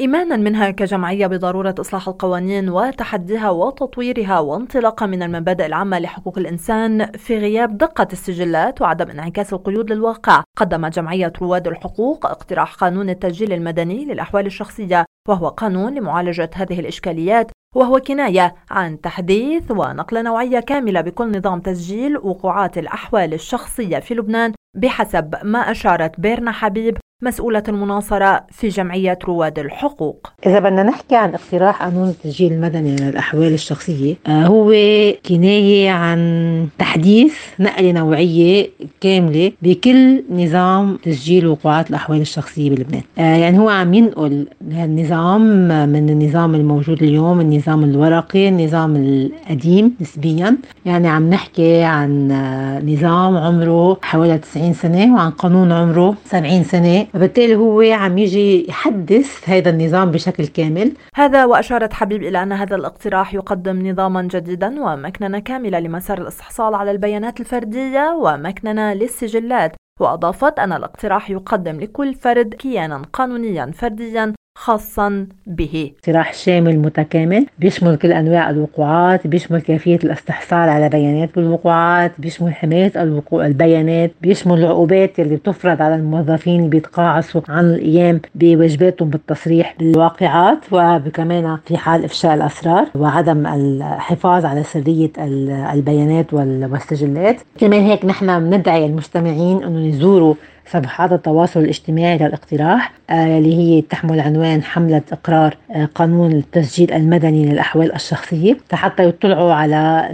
إيمانا منها كجمعية بضرورة إصلاح القوانين وتحديها وتطويرها وانطلاقا من المبادئ العامة لحقوق الإنسان في غياب دقة السجلات وعدم انعكاس القيود للواقع. قدمت جمعية رواد الحقوق اقتراح قانون التسجيل المدني للأحوال الشخصية وهو قانون لمعالجة هذه الإشكاليات وهو كناية عن تحديث ونقل نوعية كاملة بكل نظام تسجيل وقوعات الأحوال الشخصية في لبنان بحسب ما أشارت بيرنا حبيب مسؤولة المناصرة في جمعية رواد الحقوق. إذا بدنا نحكي عن اقتراح قانون التسجيل المدني للأحوال الشخصية آه، هو كناية عن تحديث نقلة نوعية كاملة بكل نظام تسجيل وقوعات الأحوال الشخصية بلبنان. آه، يعني هو عم ينقل النظام من النظام الموجود اليوم النظام الورقي النظام القديم نسبيا. يعني عم نحكي عن آه، نظام عمره حوالي 90 سنة وعن قانون عمره 70 سنة. وبالتالي هو عم يجي يحدث هذا النظام بشكل كامل. هذا وأشارت حبيب إلى أن هذا الاقتراح يقدم نظاما جديدا ومكننة كاملة لمسار الاستحصال على البيانات الفردية ومكننة للسجلات وأضافت أن الاقتراح يقدم لكل فرد كيانا قانونيا فرديا خاصا به. اقتراح شامل متكامل بيشمل كل أنواع الوقوعات بيشمل كيفية الاستحصال على بيانات بالوقوعات بيشمل حماية الوقوع البيانات بيشمل العقوبات اللي بتفرض على الموظفين اللي بيتقاعسوا عن القيام بواجباتهم بالتصريح بالواقعات وكمان في حال إفشاء الأسرار وعدم الحفاظ على سرية البيانات والسجلات. كمان هيك نحن بندعي المستمعين إنه يزوروا صفحات التواصل الاجتماعي للاقتراح آه، اللي هي تحمل عنوان حملة إقرار آه، قانون التسجيل المدني للأحوال الشخصية. حتى يطلعوا على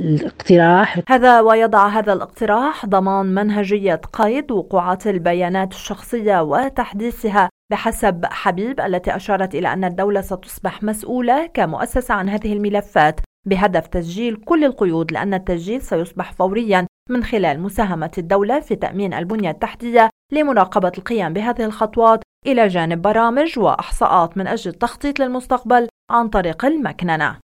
الاقتراح. هذا ويضع هذا الاقتراح ضمان منهجية قيد وقوعات البيانات الشخصية وتحديثها بحسب حبيب التي أشارت إلى أن الدولة ستصبح مسؤولة كمؤسسة عن هذه الملفات. بهدف تسجيل كل القيود لأن التسجيل سيصبح فوريا من خلال مساهمة الدولة في تأمين البنية التحتية لمراقبة القيام بهذه الخطوات إلى جانب برامج وإحصاءات من أجل التخطيط للمستقبل عن طريق المكننة.